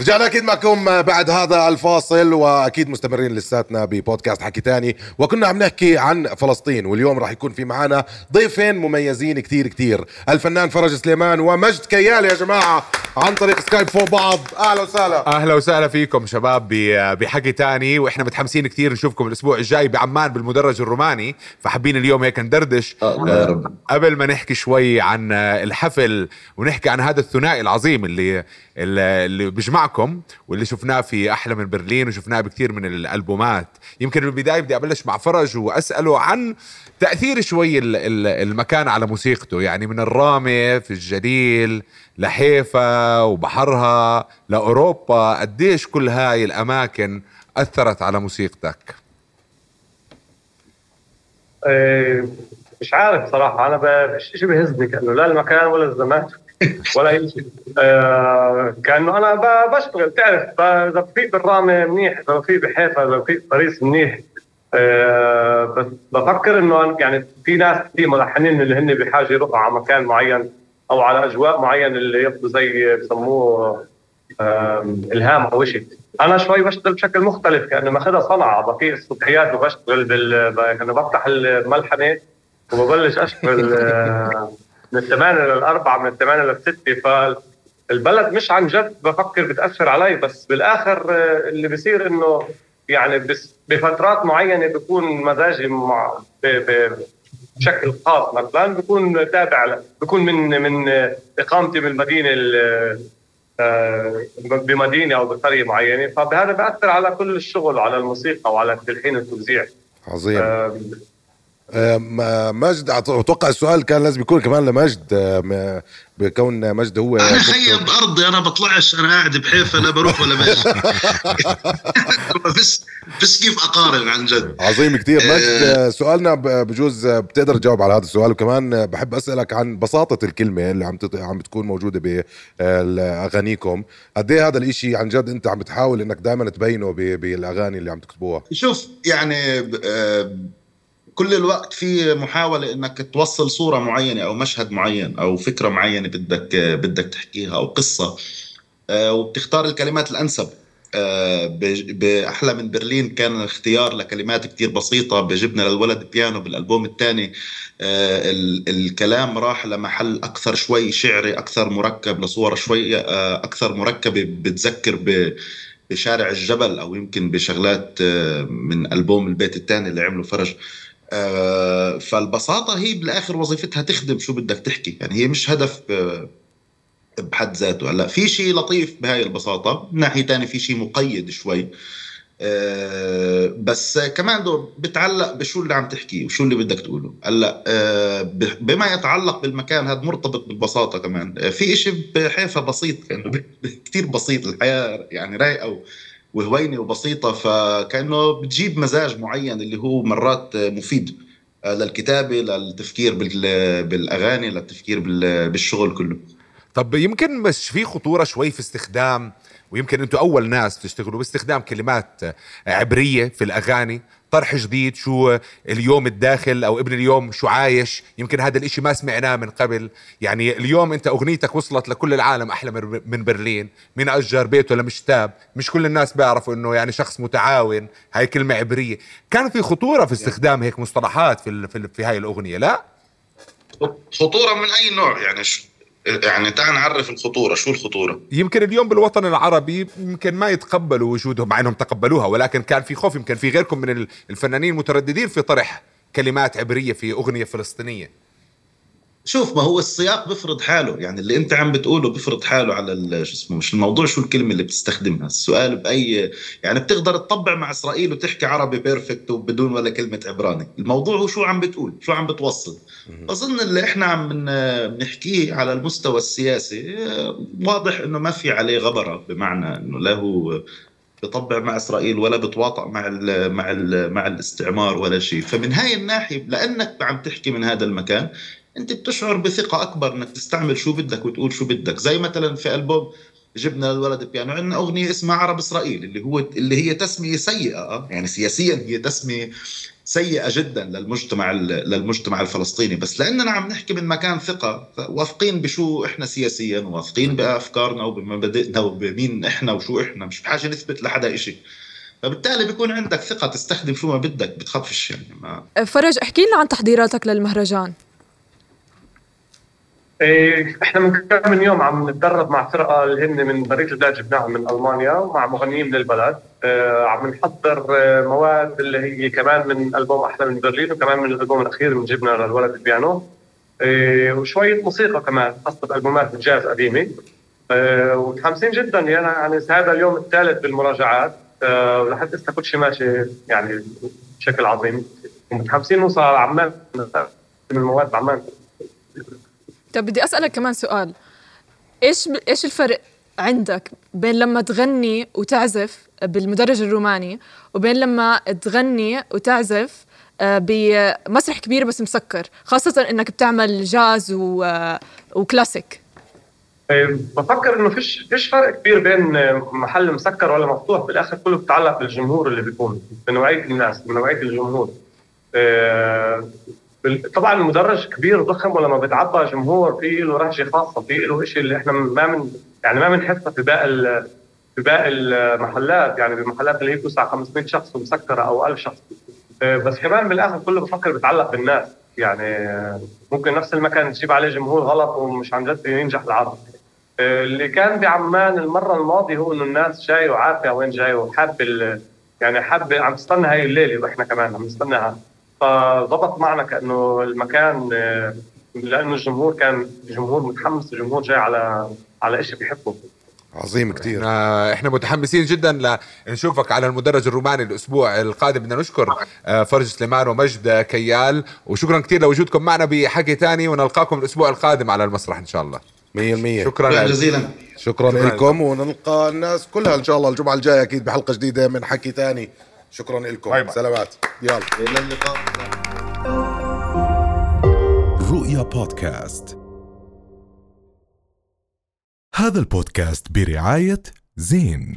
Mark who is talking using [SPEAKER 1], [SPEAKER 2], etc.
[SPEAKER 1] رجعنا أكيد معكم بعد هذا الفاصل وأكيد مستمرين لساتنا ببودكاست حكي تاني. وكنا عم نحكي عن فلسطين واليوم راح يكون في معنا ضيفين مميزين كتير كتير. الفنان فرج سليمان ومجد كيال يا جماعة عن طريق سكايب فوق بعض. أهلا وسهلا.
[SPEAKER 2] أهلا وسهلا فيكم شباب ب- بحكي تاني وإحنا متحمسين كثير نشوفكم الأسبوع الجاي بعمان بالمدرج الروماني فحابين اليوم هيك ندردش. آه، قبل ما نحكي شوي عن آه، الحفل ونحكي عن هذا الثنائي العظيم اللي اللي اللي بيجمعكم واللي شفناه في أحلى من برلين وشفناه بكثير من الألبومات. يمكن بالبدايه بدي أبلش مع فرج وأسأله عن تأثير شوي ال- ال- المكان على موسيقته. يعني من الرامه في الجليل لحيفا وبحرها لأوروبا قديش كل هاي الأماكن أثرت على موسيقتك؟
[SPEAKER 3] إيه، مش عارف صراحة. أنا ب- شيء بهزني كأنه لا المكان ولا الزمان. ولا شيء آه، كأنه أنا ب- بشتغل. تعرف بفيق بالرامة منيح بفيق بحيفا بفيق باريس منيح آه، بفكر أنا- يعني في ناس في ملحنين اللي هن بحاجة يروحوا على مكان معين أو على أجواء معين اللي يبدو زي بسموه إلهام أو شيء أنا شوي بشتغل بشكل مختلف كانه ماخذها صنعة. بفيق الصبحيات وبشتغل بال كانه بفتح الملحمه وببلش أشتغل آه، من الثمانية للأربعة من الثمانية للستة فالبلد مش عن جد بفكر بتأثر علي بس بالآخر آه، اللي بصير إنه يعني بفترات معينة بكون مزاجي مع بشكل خاص مثلا بكون تابع بكون من من آه، إقامتي بالمدينة ال- آه، بمدينة أو بقرية معينة فبهذا بأثر على كل الشغل وعلى الموسيقى وعلى التلحين والتوزيع
[SPEAKER 1] عظيم. مجد أتوقع السؤال كان لازم يكون كمان لمجد أم، بكون مجد هو
[SPEAKER 4] أنا
[SPEAKER 1] دكتور.
[SPEAKER 4] خيب أرضي أنا بطلعش أنا قاعد بحيفا لا بروح ولا باجي بس بس كيف أقارن عن جد؟
[SPEAKER 1] عظيم كتير. مجد
[SPEAKER 4] آه.
[SPEAKER 1] آه، سؤالنا بجوز آه، بتقدر تجاوب على هذا السؤال. وكمان آه، بحب أسألك عن بساطة الكلمة اللي عم عم بتكون موجودة باغانيكم قد إيه هذا الإشي عن جد أنت عم بتحاول إنك دائما تبينه بالأغاني اللي عم تكتبوها؟
[SPEAKER 4] شوف يعني آه، كل الوقت في محاولة إنك توصل صورة معينة أو مشهد معين أو فكرة معينة بدك آه، بدك تحكيها أو قصة. آه، وبتختار الكلمات الأنسب. آه، بأحلى من برلين كان اختيار لكلمات كتير بسيطة بجبنا للولد بيانو بالألبوم الثاني. الكلام راح لمحل أكثر شوي شعري أكثر مركب لصورة شوي آه، أكثر مركبة بتذكر بشارع الجبل أو يمكن بشغلات آه، من ألبوم البيت الثاني اللي عمله فرج. آه، فالبساطة هي بالآخر وظيفتها تخدم شو بدك تحكي. يعني هي مش هدف آه، بحد ذاته. هلا في شيء لطيف بهاي البساطة. من ناحية تانية في شيء مقيد شوي. آه، بس كمان دو بتعلق بشو اللي عم تحكيه وشو اللي بدك تقوله. هلا آه، ب- بما يتعلق بالمكان هذا مرتبط بالبساطة كمان. آه، في إشي بحيفا بسيط كأنه كتير بسيط الحياة يعني رايقة و- وهوينة وبسيطة فكأنه بتجيب مزاج معين اللي هو مرات مفيد آه، للكتابة للتفكير بال- بالأغاني للتفكير بال- بالشغل كله.
[SPEAKER 2] طب يمكن مش في خطورة شوي في استخدام ويمكن أنتم أول ناس تشتغلوا باستخدام كلمات عبرية في الأغاني طرح جديد شو اليوم الداخل أو ابن اليوم شو عايش يمكن هذا الإشي ما سمعناه من قبل. يعني اليوم انت أغنيتك وصلت لكل العالم أحلى من- برلين مين اجر بيته لمشتاب مش كل الناس بيعرفوا إنه يعني شخص متعاون هاي كلمة عبرية. كان في خطورة في استخدام هيك مصطلحات في في, في هاي الأغنية لا؟
[SPEAKER 4] خطورة من أي نوع يعني. يعني تعال نعرف الخطورة شو الخطورة؟
[SPEAKER 2] يمكن اليوم بالوطن العربي يمكن ما يتقبلوا وجودهم مع إنهم تقبلوها ولكن كان في خوف يمكن في غيركم من ال- الفنانين مترددين في طرح كلمات عبرية في أغنية فلسطينية.
[SPEAKER 4] شوف ما هو السياق بفرض حاله يعني اللي أنت عم بتقوله بفرض حاله على ال- شو اسمه مش الموضوع شو الكلمة اللي بتستخدمها السؤال بأي يعني بتقدر تطبع مع إسرائيل وتحكي عربي بيرفكت وبدون ولا كلمة عبراني الموضوع هو شو عم بتقول شو عم بتوصل. أظن اللي إحنا عم بنحكيه على المستوى السياسي واضح إنه ما في عليه غبرة بمعنى إنه لا هو بطبع مع إسرائيل ولا بتواطأ مع ال مع ال مع الاستعمار ولا شيء. فمن هاي الناحية لأنك عم تحكي من هذا المكان انت بتشعر بثقة أكبر إنك تستعمل شو بدك وتقول شو بدك. زي مثلا في ألبوم جبنا الولد بيانو عندنا أغنية اسمها عرب إسرائيل اللي هو اللي هي تسمية سيئة آه. يعني سياسيا هي تسمية سيئة جدا للمجتمع للمجتمع الفلسطيني. بس لأننا عم نحكي من مكان ثقة واثقين بشو إحنا سياسيا واثقين بأفكارنا وبمبادئنا وبمين إحنا وشو إحنا مش بحاجة نثبت لحدا شيء فبالتالي بيكون عندك ثقة تستخدم شو ما بدك بتخافش يعني
[SPEAKER 5] ما فرج احكي لنا عن تحضيراتك للمهرجان.
[SPEAKER 3] إحنا من كم من يوم عم نتدرب مع فرقة اللي هن من بريد البلاد جبناهم من ألمانيا ومع مغنيين من البلد. آه عم نحضر آه، مواد اللي هي كمان من ألبوم أحلى من برلين وكمان من الألبوم الأخير من جبنا للولد البيانو. آه وشوية موسيقى كمان خاصه بالبومات الجاز قديمة. ومتحمسين جدا. يعني هذا اليوم الثالث بالمراجعات. ولحد هسه كل شيء ماشي يعني بشكل عظيم. ومتحمسين نوصل على عمان من المواد بعمان.
[SPEAKER 5] طب بدي أسألك كمان سؤال. إيش ب... إيش الفرق عندك بين لما تغني وتعزف بالمدرج الروماني وبين لما تغني وتعزف آه، بمسرح كبير بس مسكر خاصة إنك بتعمل جاز و... آه، وكلاسيك؟
[SPEAKER 3] إيه، بفكر إنه فيش فيش فرق كبير بين محل مسكر ولا مفتوح بالآخر كله بتعلق بالجمهور اللي بيكون بنوعيه الناس بنوعيه الجمهور. طبعا المدرج كبير ضخم ولما بتعبى جمهور في له رهجة خاصة في له شيء اللي إحنا ما من يعني ما بنحسه في باقي في باقي المحلات يعني بالمحلات اللي هي بتوسع 500 شخص ومسكرة أو 1000 شخص. آه، بس كمان بالآخر كله بفكر بتعلق بالناس. يعني ممكن نفس المكان تجيب عليه جمهور غلط ومش عن جد ينجح العرض. آه، اللي كان بعمان المرة الماضية هو إنه الناس جاية وعارفه وين جاية وحاب يعني حاب عم تستنى هاي الليلة وإحنا كمان عم نستناها. فضبط معنا كأنه المكان آه، لأنه الجمهور كان جمهور متحمس الجمهور جاي على على شيء بيحبه.
[SPEAKER 1] عظيم كثير
[SPEAKER 2] إحنا, إحنا متحمسين جدا لنشوفك على المدرج الروماني الأسبوع القادم. بدنا نشكر آه، فرج سليمان ومجد كيال. وشكرا كثير لوجودكم معنا بحكي تاني ونلقاكم الأسبوع القادم على المسرح إن شاء الله.
[SPEAKER 1] 100%
[SPEAKER 2] شكرا
[SPEAKER 4] جزيلا.
[SPEAKER 1] شكرا, شكرا لكم. ونلقى الناس كلها إن شاء الله الجمعة الجاية أكيد بحلقة جديدة من حكي تاني. شكرا لكم. bye bye. سلامات. يلا.
[SPEAKER 4] إلى اللقاء.
[SPEAKER 6] رؤيا بودكاست. هذا البودكاست برعاية زين.